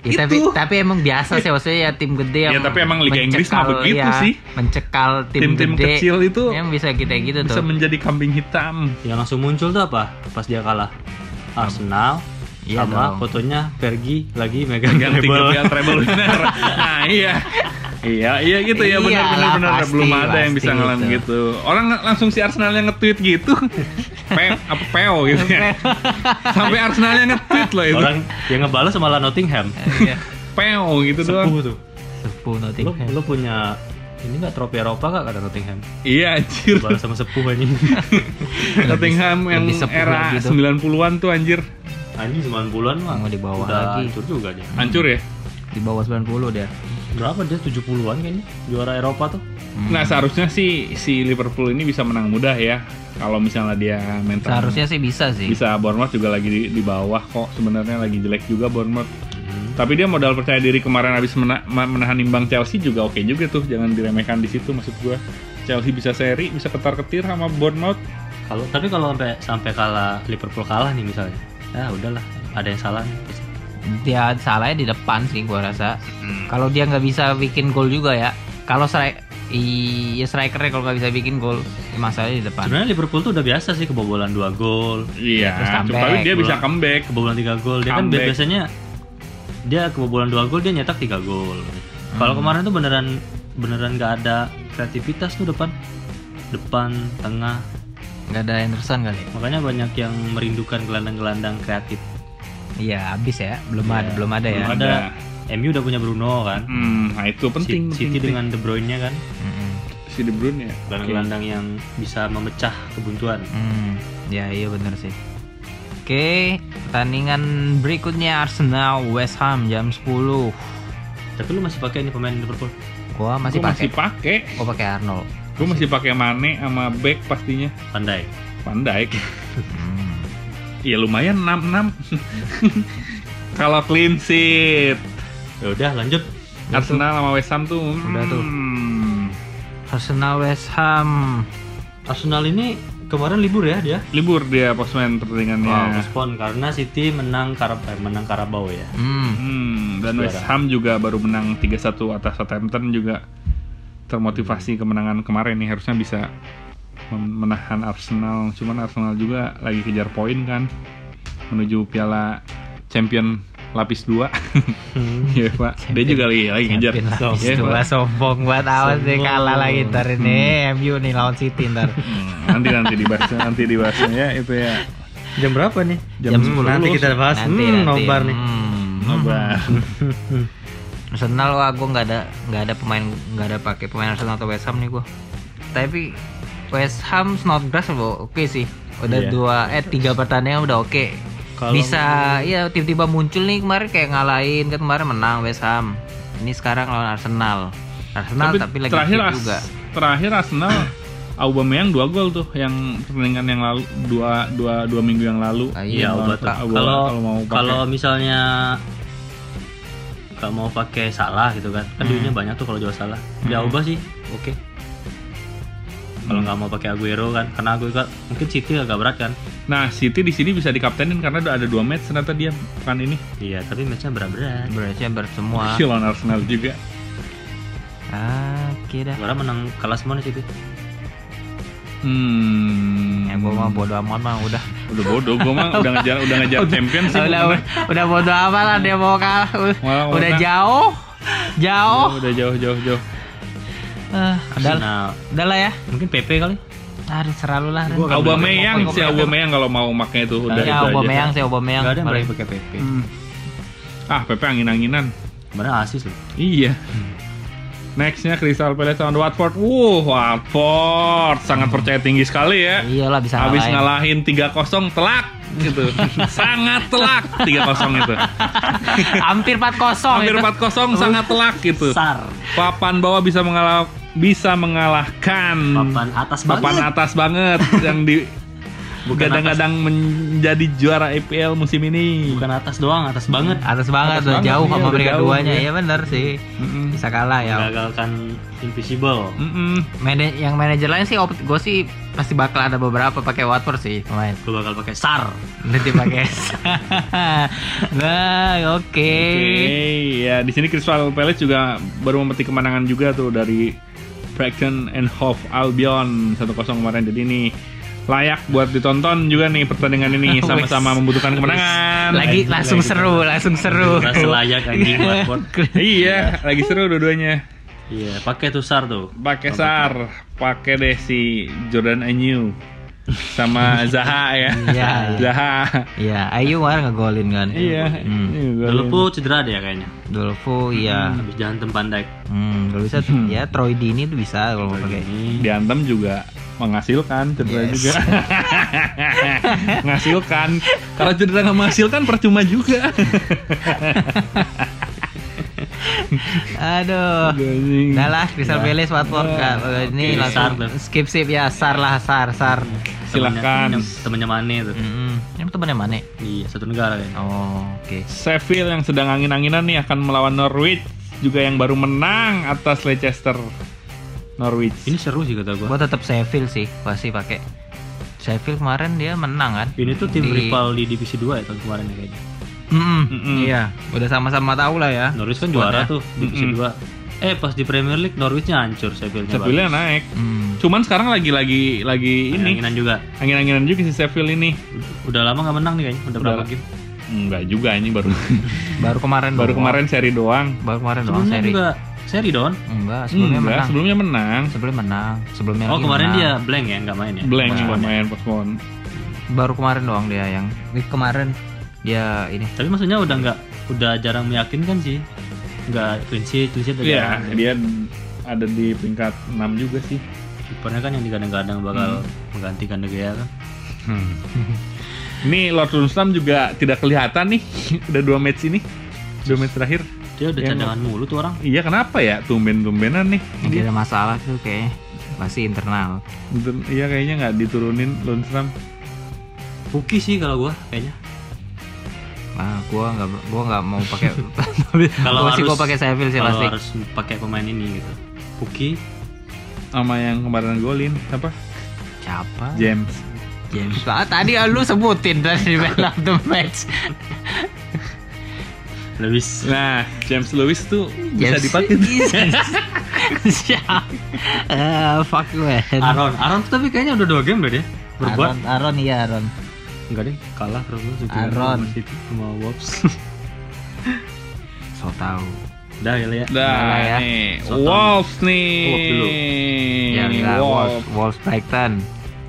Speaker 2: ya, tapi
Speaker 1: Itu.
Speaker 2: tapi emang biasa sih maksudnya ya tim gede yang
Speaker 1: Ya, tapi emang Liga Inggris mah begitu
Speaker 2: iya,
Speaker 1: sih.
Speaker 2: mencekal tim
Speaker 1: Tim-tim
Speaker 2: gede
Speaker 1: kecil itu
Speaker 2: yang bisa kita gitu
Speaker 1: Bisa
Speaker 2: tuh
Speaker 1: menjadi kambing hitam.
Speaker 3: Yang langsung muncul tuh apa? Pas dia kalah. Arsenal
Speaker 2: Iya
Speaker 3: sama
Speaker 2: dong.
Speaker 3: fotonya Fergie lagi megang
Speaker 1: Yang tiga
Speaker 3: treble.
Speaker 1: piala treble winner. Nah, iya. Iya, iya gitu ya benar benar
Speaker 2: Iyalah,
Speaker 1: benar
Speaker 2: pasti,
Speaker 1: belum ada yang bisa
Speaker 2: pasti
Speaker 1: ngalamin
Speaker 2: gitu.
Speaker 1: gitu. Orang ng- langsung si Arsenal yang nge-tweet gitu. Pe apa peo gitu ya. Sampai Arsenalnya nge-tweet loh itu.
Speaker 3: Orang yang ngebalas malah Nottingham.
Speaker 2: Iya.
Speaker 1: Peo gitu doang.
Speaker 3: Sepuh tuh.
Speaker 2: sepuh
Speaker 3: Lo,
Speaker 2: Nottingham
Speaker 3: lo punya ini nggak trofi Eropa kak kata Nottingham?
Speaker 1: Iya anjir.
Speaker 3: Balas sama sepuh anjing.
Speaker 1: Nottingham yang era
Speaker 2: lagi tuh.
Speaker 1: 90-an tuh anjir.
Speaker 3: Anjing 90-an mah.
Speaker 2: Mau di bawah
Speaker 3: udah
Speaker 2: lagi.
Speaker 3: hancur juga dia.
Speaker 1: Hancur ya.
Speaker 2: di bawah 90 dia
Speaker 3: Berapa dia 70-an kayaknya juara Eropa tuh.
Speaker 2: Hmm.
Speaker 1: Nah, seharusnya sih si Liverpool ini bisa menang mudah ya. Kalau misalnya dia mental
Speaker 2: seharusnya sih bisa sih
Speaker 1: bisa Bournemouth juga lagi di, di bawah kok sebenarnya lagi jelek juga Bournemouth tapi dia modal percaya diri kemarin habis mena- menahan imbang Chelsea juga oke juga tuh jangan diremehkan di situ maksud gua Chelsea bisa seri bisa ketar ketir sama Bournemouth
Speaker 3: Kalau tapi kalau sampai sampai kalah Liverpool kalah nih misalnya. Ya udahlah, ada yang salah nih.
Speaker 2: dia salahnya di depan sih gua rasa. Kalau dia nggak bisa bikin gol juga ya. Kalau strike iya strikernya kalau nggak bisa bikin gol masalahnya di depan.
Speaker 3: Sebenarnya Liverpool tuh udah biasa sih kebobolan 2 gol,
Speaker 1: iya
Speaker 2: Terus comeback,
Speaker 1: tapi dia bisa comeback.
Speaker 3: Kebobolan 3 gol. Dia kan
Speaker 1: Comeback.
Speaker 3: biasanya dia kebobolan 2 gol dia nyetak 3 gol. Kalau kemarin tuh beneran beneran nggak ada kreativitas tuh depan. Depan tengah
Speaker 2: nggak ada Henderson kali.
Speaker 3: Makanya banyak yang merindukan gelandang-gelandang kreatif.
Speaker 2: Iya habis ya. Belum
Speaker 3: Iya,
Speaker 2: ada belum ada ya.
Speaker 1: Belum
Speaker 3: ada. MU udah punya Bruno kan?
Speaker 1: Hmm, nah itu penting
Speaker 3: City
Speaker 1: penting,
Speaker 3: dengan De Bruyne kan?
Speaker 2: Mm-mm.
Speaker 1: si De Bruyne ya?
Speaker 3: Gelandang-gelandang yang bisa memecah kebuntuan.
Speaker 2: Hmm, ya iya bener sih. Oke, pertandingan berikutnya Arsenal West Ham jam 10.
Speaker 3: tapi lu masih pakai ini pemain Liverpool?
Speaker 2: Gua masih
Speaker 1: Gua
Speaker 2: pakai.
Speaker 1: masih pakai.
Speaker 2: Gua pakai Arnold.
Speaker 1: Gue masih pakai Mane sama back pastinya
Speaker 3: pandai
Speaker 1: Van Dijk
Speaker 2: Hmm.
Speaker 1: ya lumayan 6 kalau clean sheet
Speaker 3: ya udah lanjut
Speaker 1: Arsenal sama West Ham tuh
Speaker 2: Udah tuh.
Speaker 1: hmm,
Speaker 2: Arsenal West Ham.
Speaker 3: Arsenal ini kemarin libur ya dia
Speaker 1: libur dia postman pertandingannya
Speaker 3: Wah, postpone karena City menang Karab eh, menang Karabau ya.
Speaker 2: Hmm.
Speaker 1: Hmm, dan. West Ham juga baru menang 3-1 atas Southampton juga termotivasi kemenangan kemarin nih harusnya bisa men- menahan Arsenal. Cuman Arsenal juga lagi kejar poin kan menuju Piala Champion lapis 2. Iya, Pak. Dia juga lagi lagi ngejar.
Speaker 2: Lapis
Speaker 1: Iya,
Speaker 2: dua sombong banget awas deh kalah lagi ntar ini MU nih lawan City ntar.
Speaker 1: Hmm, nanti nanti dibahas nanti dibahasnya ya itu ya.
Speaker 3: Jam berapa nih?
Speaker 2: Jam 10
Speaker 3: Nanti kita bahas.
Speaker 2: Nanti,
Speaker 3: hmm,
Speaker 2: nanti.
Speaker 3: nobar nih.
Speaker 2: Hmm.
Speaker 1: Nobar.
Speaker 2: Arsenal wah gue nggak ada nggak ada pemain nggak ada pakai pemain Arsenal atau West Ham nih gue. Tapi West Ham Snodgrass udah oke sih. Udah
Speaker 3: Iya.
Speaker 2: dua eh tiga pertandingan udah oke.
Speaker 3: Kalau-
Speaker 2: Bisa ya tiba-tiba muncul nih kemarin kayak ngalahin kan kemarin menang West Ham. Ini sekarang lawan Arsenal. Arsenal tapi, lagi
Speaker 1: terakhir As-
Speaker 2: juga.
Speaker 1: terakhir Arsenal Aubameyang dua gol tuh yang pertandingan yang lalu dua dua dua minggu yang lalu.
Speaker 2: Ah,
Speaker 3: Iya,
Speaker 1: Aubameyang
Speaker 3: Kalau
Speaker 1: kalau mau pakai.
Speaker 3: kalau misalnya nggak mau pakai salah gitu kan, kan duitnya banyak tuh kalau jual salah. Dia
Speaker 1: Hmm.
Speaker 3: ubah sih, oke. Kalau nggak mau pakai Aguero kan, karena Aguero kan mungkin City agak berat kan.
Speaker 1: Nah, City di sini bisa dikaptenin karena udah ada dua match ternyata dia pekan ini.
Speaker 3: Iya, tapi matchnya berat-berat.
Speaker 2: Berarti berat semua.
Speaker 1: Masih lawan Arsenal juga.
Speaker 2: Ah, dah.
Speaker 3: Suara menang kalah semua nih City.
Speaker 1: Hmm.
Speaker 2: Ya gua mah bodo amat mah udah.
Speaker 1: Udah bodoh, gue mah udah ngejar udah ngejar champion sih.
Speaker 2: udah,
Speaker 1: pokoknya.
Speaker 2: udah bodo amat lah dia mau kalah. Udah
Speaker 1: menang.
Speaker 2: jauh. Jauh.
Speaker 1: Udah jauh jauh jauh.
Speaker 2: Ah, udah, udah lah ya.
Speaker 3: Mungkin PP kali.
Speaker 2: Aduh, selalu lah.
Speaker 1: Aubameyang si Aubameyang kalau mau makanya itu udah
Speaker 2: Ya. Aubameyang sih Aubameyang.
Speaker 3: Nggak ada yang pakai PP.
Speaker 1: Hmm. Ah, Pepe angin-anginan.
Speaker 3: Sebenarnya asis loh.
Speaker 1: Iya. Nextnya Crystal Palace lawan Watford. Wuh, Watford sangat percaya tinggi sekali ya.
Speaker 2: Iyalah bisa
Speaker 1: Habis
Speaker 2: ngalahin.
Speaker 1: ngalahin 3-0 telak gitu. sangat telak 3-0 itu.
Speaker 2: Hampir 4-0
Speaker 1: Hampir
Speaker 2: itu.
Speaker 1: 4-0 sangat telak gitu.
Speaker 3: Sar.
Speaker 1: Papan bawah bisa mengalah bisa mengalahkan
Speaker 3: Papan atas
Speaker 1: papan
Speaker 3: banget.
Speaker 1: atas banget yang di
Speaker 3: Bukan
Speaker 1: gadang-gadang menjadi juara IPL musim ini.
Speaker 3: Bukan atas doang, atas banget.
Speaker 2: Atas banget
Speaker 1: Atas
Speaker 2: udah
Speaker 1: banget,
Speaker 2: jauh
Speaker 1: iya,
Speaker 2: sama mereka
Speaker 1: jauh,
Speaker 2: duanya.
Speaker 1: iya.
Speaker 2: Iya bener sih.
Speaker 1: Mm-mm.
Speaker 2: Bisa kalah ya.
Speaker 3: Menggagalkan Invisible.
Speaker 1: Mm-mm.
Speaker 2: Yang manajer lain sih gue sih pasti bakal ada beberapa pakai Watford sih pemain.
Speaker 3: Gue bakal pakai Sar.
Speaker 2: Nanti pakai. nah, oke.
Speaker 1: Oke, ya di sini Crystal Palace juga baru memetik kemenangan juga tuh dari Brighton and Hove Albion 1-0 kemarin. Jadi ini layak buat ditonton juga nih pertandingan ini sama-sama membutuhkan kemenangan.
Speaker 2: Lagi langsung seru, langsung seru.
Speaker 3: Rasa layak anjing Watford.
Speaker 1: iya, lagi seru dua-duanya.
Speaker 3: Iya, pakai tuh Sar tuh.
Speaker 1: Pakai Sar, pakai deh si Jordan Ayew sama Zaha ya.
Speaker 2: Iya, iya.
Speaker 1: Zaha.
Speaker 2: Iya, Ayu kemarin ngegolin kan.
Speaker 1: Iya.
Speaker 2: Hmm.
Speaker 1: Iya,
Speaker 3: pun cedera deh ya kayaknya.
Speaker 2: Dolfo iya.
Speaker 3: Habis jalan tempat Dijk.
Speaker 2: Hmm, kalau bisa ya Troy Dini tuh bisa kalau mau pakai.
Speaker 3: Ini
Speaker 1: Diantem juga menghasilkan cedera
Speaker 2: Yes.
Speaker 1: juga menghasilkan kalau cedera nggak menghasilkan percuma juga
Speaker 2: Aduh. Udah lah, Crystal Palace Watford Kak. Ini
Speaker 3: Oke,
Speaker 2: langsung
Speaker 3: Sar tuh.
Speaker 2: skip skip ya, Sar lah, Sar, Sar.
Speaker 1: Silakan.
Speaker 3: Temennya, temennya Mane tuh.
Speaker 2: Hmm, yang temannya mana?
Speaker 3: Iya, satu negara kayaknya.
Speaker 2: Oh, oke.
Speaker 1: Sheffield yang sedang angin-anginan nih akan melawan Norwich juga yang baru menang atas Leicester Norwich
Speaker 3: Ini seru sih kata gua.
Speaker 2: Gua tetap Sheffield sih, pasti pakai. Sheffield kemarin dia menang kan?
Speaker 3: Ini tuh tim
Speaker 2: Di-
Speaker 3: rival di divisi 2 ya tahun kemarin ya kayaknya.
Speaker 2: Mm-mm,
Speaker 1: Mm-mm.
Speaker 2: Iya, udah sama-sama tahu lah ya.
Speaker 3: Norwich kan
Speaker 2: Squadnya.
Speaker 3: juara tuh divisi
Speaker 1: Mm-mm.
Speaker 3: 2. Eh pas di Premier League Norwichnya hancur Sheffieldnya.
Speaker 1: Sheffieldnya naik
Speaker 2: Hmm.
Speaker 1: cuman sekarang lagi lagi lagi ini
Speaker 3: Angin-anginan juga.
Speaker 1: angin-anginan juga si Sheffield ini
Speaker 3: Udah lama nggak menang nih kayaknya. Udah berapa
Speaker 1: Udah.
Speaker 3: game?
Speaker 1: enggak juga ini baru
Speaker 2: Baru kemarin
Speaker 1: baru
Speaker 2: doang.
Speaker 1: kemarin seri doang
Speaker 2: Baru kemarin doang
Speaker 3: Sebelumnya
Speaker 2: seri.
Speaker 3: juga seri Don.
Speaker 2: Enggak, sebelumnya
Speaker 1: Enggak,
Speaker 2: menang.
Speaker 1: sebelumnya menang
Speaker 2: Sebelumnya menang. Sebelumnya
Speaker 3: Oh kemarin
Speaker 2: menang.
Speaker 3: dia blank ya nggak main ya?
Speaker 1: blank nggak main postpone
Speaker 2: baru kemarin doang dia yang kemarin dia ini
Speaker 3: Tapi maksudnya udah nggak udah jarang meyakinkan sih. Nggak clean sheet udah
Speaker 1: Iya,
Speaker 3: jarang.
Speaker 1: dia ada di peringkat 6 juga sih.
Speaker 3: Kipernya kan yang digadang-gadang bakal menggantikan De Gea kan.
Speaker 1: Ini Lord Lundstram juga tidak kelihatan nih. Udah dua match ini. Dua match terakhir.
Speaker 3: Dia udah
Speaker 1: Yang-
Speaker 3: cadangan mulu tuh orang.
Speaker 1: Iya, kenapa ya? Tumben-tumbenan nih.
Speaker 2: Lagi ada masalah tuh kayaknya pasti internal
Speaker 1: Iya, kayaknya nggak diturunin Lundstram.
Speaker 3: Puki sih kalau gua kayaknya.
Speaker 2: Ah gua nggak gua nggak mau pakai
Speaker 3: Kalau harus-
Speaker 2: gua pakai Sheffield sih
Speaker 3: Kalau
Speaker 2: pasti
Speaker 3: harus pakai pemain ini gitu. Puki
Speaker 1: Sama yang kemarin golin, apa?
Speaker 2: siapa
Speaker 1: James.
Speaker 2: James ah, tadi lu sebutin dari man of the match
Speaker 3: Lewis.
Speaker 1: Nah, James Lewis tuh bisa
Speaker 2: James-
Speaker 1: dipakai.
Speaker 2: siapa Ah, fuck man
Speaker 3: Aaron, Aaron tuh tapi kayaknya udah dua game loh dia berbuat.
Speaker 2: Aaron Aaron iya Aaron
Speaker 3: Enggak deh, kalah terus lu juga
Speaker 2: Aaron.
Speaker 3: sama City sama Wolves.
Speaker 2: so tahu
Speaker 3: Udah ya ya.
Speaker 1: Dah,
Speaker 2: Nah, ya.
Speaker 1: nih.
Speaker 3: Southampton.
Speaker 1: Wolves nih.
Speaker 3: Wolves dulu.
Speaker 2: ya Wolves Wolves Brighton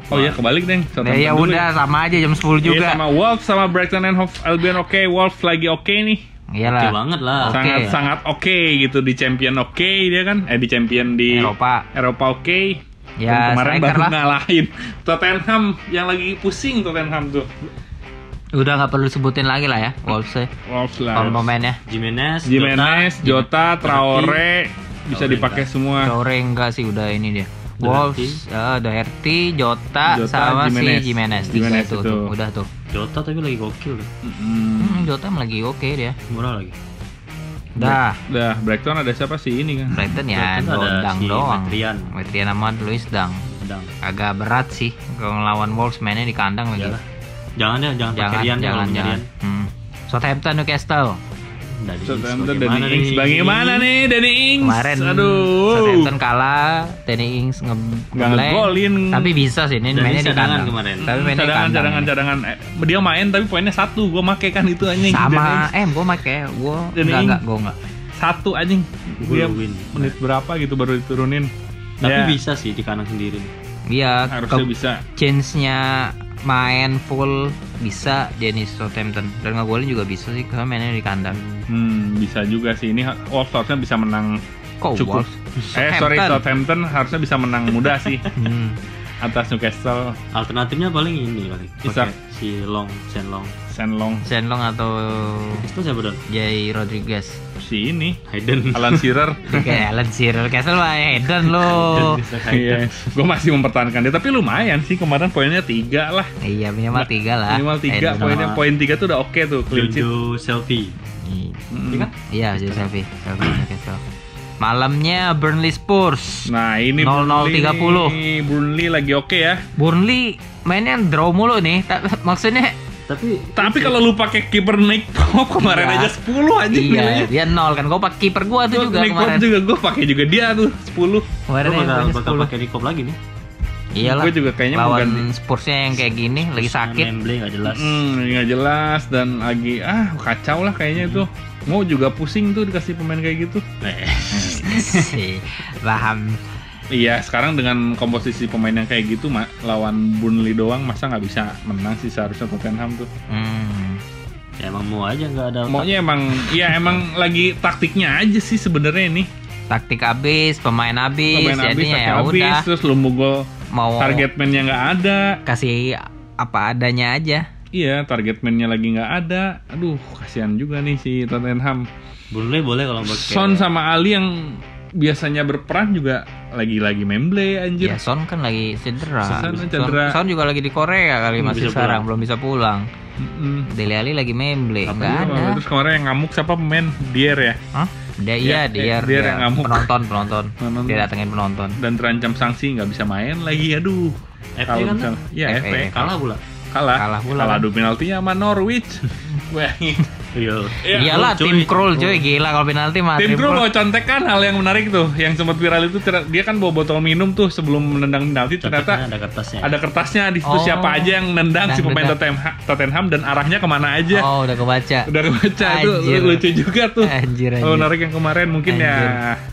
Speaker 1: Oh iya, kebalik deh.
Speaker 2: Nah,
Speaker 1: Southampton
Speaker 2: ya
Speaker 1: dulu
Speaker 2: udah sama aja jam 10
Speaker 1: Iya,
Speaker 2: juga
Speaker 1: sama Wolves sama Brighton and Hove Albion oke, Wolves lagi oke nih.
Speaker 2: iyalah
Speaker 3: Oke banget lah.
Speaker 1: Sangat sangat oke gitu di champion oke dia kan eh di champion di
Speaker 2: Eropa
Speaker 1: Eropa oke
Speaker 2: Ya,
Speaker 1: kemarin
Speaker 2: striker
Speaker 1: baru
Speaker 2: lah.
Speaker 1: ngalahin Tottenham yang lagi pusing Tottenham tuh.
Speaker 2: Udah nggak perlu sebutin lagi lah ya Wolves ya.
Speaker 1: Wolves lah.
Speaker 2: Pemain-pemainnya.
Speaker 3: Jimenez,
Speaker 1: Jimenez, Jota, Traore bisa
Speaker 3: Traore
Speaker 1: dipakai semua.
Speaker 2: Traore enggak sih udah ini dia.
Speaker 3: Doherty.
Speaker 2: Wolves, eh, Doherty, Jota,
Speaker 1: Jota,
Speaker 2: sama
Speaker 1: Jimenez.
Speaker 2: si Jimenez.
Speaker 1: Jimenez
Speaker 2: itu,
Speaker 1: itu.
Speaker 2: tuh. Udah tuh.
Speaker 3: Jota tapi lagi gokil deh.
Speaker 1: Mm.
Speaker 2: Hmm, Jota lagi oke dia.
Speaker 3: Murah lagi.
Speaker 2: Dah.
Speaker 1: Dah, Brighton ada siapa sih ini kan?
Speaker 2: Brighton ya
Speaker 3: Brighton ada
Speaker 2: Dang
Speaker 3: si
Speaker 2: doang.
Speaker 3: Matrian.
Speaker 2: Matrian sama Luis Dang.
Speaker 3: Sedang.
Speaker 2: Agak berat sih kalau ngelawan Wolves mainnya di kandang lagi.
Speaker 3: Jangan deh, jangan pakai
Speaker 2: Jangan, jangan, jangan.
Speaker 3: Rian.
Speaker 2: Hmm. Southampton Newcastle.
Speaker 3: Di-
Speaker 1: Southampton Ings
Speaker 3: nih?
Speaker 1: bagaimana nih Danny Ings?
Speaker 2: Kemarin
Speaker 1: aduh.
Speaker 2: Southampton kalah, Danny Ings nge
Speaker 1: ngegolin.
Speaker 2: Tapi bisa sih ini mainnya
Speaker 3: ini
Speaker 2: di kandang.
Speaker 3: kemarin.
Speaker 2: Tapi mainnya di
Speaker 1: cadangan
Speaker 2: kandang.
Speaker 1: cadangan cadangan eh, dia main tapi poinnya satu gue make kan itu anjing
Speaker 2: Sama, eh gue make gue
Speaker 1: Danny
Speaker 2: enggak enggak gue enggak.
Speaker 1: satu anjing dia
Speaker 3: win.
Speaker 1: menit berapa gitu baru diturunin
Speaker 3: Tapi
Speaker 1: Ya,
Speaker 3: bisa sih di kanan sendiri.
Speaker 2: Iya,
Speaker 1: harusnya bisa
Speaker 2: chance-nya main full bisa Dennis Southampton dan ngegolin juga bisa sih karena mainnya di kandang.
Speaker 1: hmm, bisa juga sih ini Wolves harusnya bisa menang
Speaker 2: Kok
Speaker 1: Cukup.
Speaker 2: Wolves?
Speaker 1: eh sorry
Speaker 2: Southampton.
Speaker 1: Harusnya bisa menang mudah sih
Speaker 2: Hmm.
Speaker 1: Atas Newcastle
Speaker 3: Alternatifnya paling ini kali.
Speaker 1: Isak.
Speaker 3: Si Long, Shen Long.
Speaker 1: Senlong
Speaker 2: Shenlong atau
Speaker 3: Itu siapa don?
Speaker 2: Jay Rodriguez.
Speaker 1: si ini
Speaker 3: Hayden.
Speaker 1: Alan Shearer
Speaker 2: Kayak Alan Shearer, Castle mah Eden lo.
Speaker 1: Iya, gue masih mempertahankan dia, tapi lumayan sih kemarin poinnya tiga lah.
Speaker 2: iya minimal tiga lah.
Speaker 1: Minimal tiga, poinnya
Speaker 3: sama-
Speaker 1: poin tiga tuh udah oke tuh, clean sheet.
Speaker 3: Jojo Selfie.
Speaker 2: Iya.
Speaker 3: Kan?
Speaker 2: Iya, jadi Selfie. Selfie Newcastle. Malamnya Burnley Spurs.
Speaker 1: Nah ini
Speaker 2: 00.30.
Speaker 1: Burnley, Burnley lagi oke ya.
Speaker 2: Burnley mainnya draw mulu nih. Ta- Maksudnya
Speaker 3: Tapi
Speaker 1: Tapi kalau lu pakai kiper Nick Pope kemarin
Speaker 2: Iya.
Speaker 1: aja 10 aja
Speaker 2: iya, dia nol kan. Gue pakai kiper gua tuh juga
Speaker 1: Nick
Speaker 2: kemarin.
Speaker 1: Pope juga gue pakai juga dia tuh 10.
Speaker 2: Kemarin yang
Speaker 3: bakal, bakal
Speaker 2: 10.
Speaker 3: pakai Nikop lagi nih.
Speaker 2: Iyalah.
Speaker 1: Gue juga kayaknya mau
Speaker 2: lawan
Speaker 1: ganti.
Speaker 2: Spursnya yang kayak gini lagi sakit.
Speaker 3: Memble nggak jelas.
Speaker 1: Hmm, nggak jelas dan lagi ah kacau lah kayaknya itu. Mau juga pusing tuh dikasih pemain kayak gitu.
Speaker 3: Eh,
Speaker 2: Sih, Paham.
Speaker 1: Iya, sekarang dengan komposisi pemain yang kayak gitu, ma- lawan Burnley doang, masa nggak bisa menang sih seharusnya Tottenham tuh.
Speaker 2: Hmm.
Speaker 3: ya emang mau aja nggak ada. otak.
Speaker 1: Maunya emang, iya emang lagi taktiknya aja sih sebenarnya ini.
Speaker 2: Taktik habis, pemain habis,
Speaker 1: Pemain habis,
Speaker 2: jadinya ya
Speaker 1: taktik
Speaker 2: udah
Speaker 1: terus lu mau target man-nya nggak ada.
Speaker 2: kasih apa adanya aja.
Speaker 1: Iya, target man-nya lagi nggak ada. Aduh, kasihan juga nih si Tottenham.
Speaker 3: Boleh boleh kalau pakai.
Speaker 1: Son sama Ali yang biasanya berperan juga lagi-lagi memble anjir.
Speaker 2: Ya Son kan lagi cedera.
Speaker 1: Son
Speaker 2: Son,
Speaker 1: cedera.
Speaker 2: Son juga lagi di Korea kali
Speaker 3: Belum
Speaker 2: masih sekarang
Speaker 3: pulang.
Speaker 2: belum bisa pulang.
Speaker 1: Mm-mm.
Speaker 2: Dele Alli lagi memble,
Speaker 3: Apa
Speaker 2: nggak
Speaker 1: Oh,
Speaker 2: ada.
Speaker 1: Terus kemarin yang ngamuk siapa pemain? Dier ya.
Speaker 2: Hah? Dia iya,
Speaker 1: Ya,
Speaker 2: dia,
Speaker 1: eh, dia yang ngamuk.
Speaker 2: penonton, penonton.
Speaker 1: Penonton.
Speaker 2: Dia datengin penonton.
Speaker 1: Dan terancam sanksi nggak bisa main lagi. Aduh.
Speaker 3: FA kan tuh?
Speaker 1: misal- Iya,
Speaker 2: FA.
Speaker 1: FA.
Speaker 3: kalah pula.
Speaker 1: Kalah.
Speaker 2: Kalah pula,
Speaker 1: Kalah adu penaltinya sama Norwich. Wah,
Speaker 3: Iya.
Speaker 1: Iya,
Speaker 2: Iyalah tim Krul cuy gila kalau penalti mah.
Speaker 1: Tim Kru
Speaker 2: Krul.
Speaker 1: mau contekan hal yang menarik tuh, yang sempat viral itu dia kan bawa botol minum tuh sebelum menendang penalti ternyata
Speaker 3: ada kertasnya.
Speaker 1: ada kertasnya di situ
Speaker 2: Oh.
Speaker 1: siapa aja yang nendang si pemain. Tottenham, Tottenham dan arahnya ke mana aja.
Speaker 2: Oh, udah kebaca.
Speaker 1: Udah kebaca itu lucu juga tuh.
Speaker 2: Anjir,
Speaker 1: Oh,
Speaker 2: anjir.
Speaker 1: menarik yang kemarin mungkin ya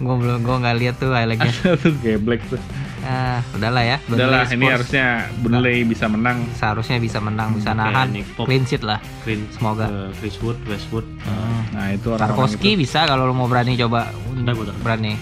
Speaker 2: Gue belum gue nggak lihat tuh highlightnya.
Speaker 1: tuh geblek tuh.
Speaker 2: Ah, udahlah ya.
Speaker 1: Udahlah
Speaker 2: Burnley
Speaker 1: ini
Speaker 2: Spurs
Speaker 1: harusnya Burnley bisa menang.
Speaker 2: seharusnya bisa menang, bisa nahan,
Speaker 3: Pope.
Speaker 2: clean sheet lah.
Speaker 3: Green,
Speaker 2: Semoga.
Speaker 3: Chris Wood, Westwood.
Speaker 2: Hmm.
Speaker 1: Nah, itu orang-orang
Speaker 2: Tarkowski
Speaker 1: itu.
Speaker 2: bisa kalau lu mau berani coba
Speaker 3: Udah, udah.
Speaker 2: berani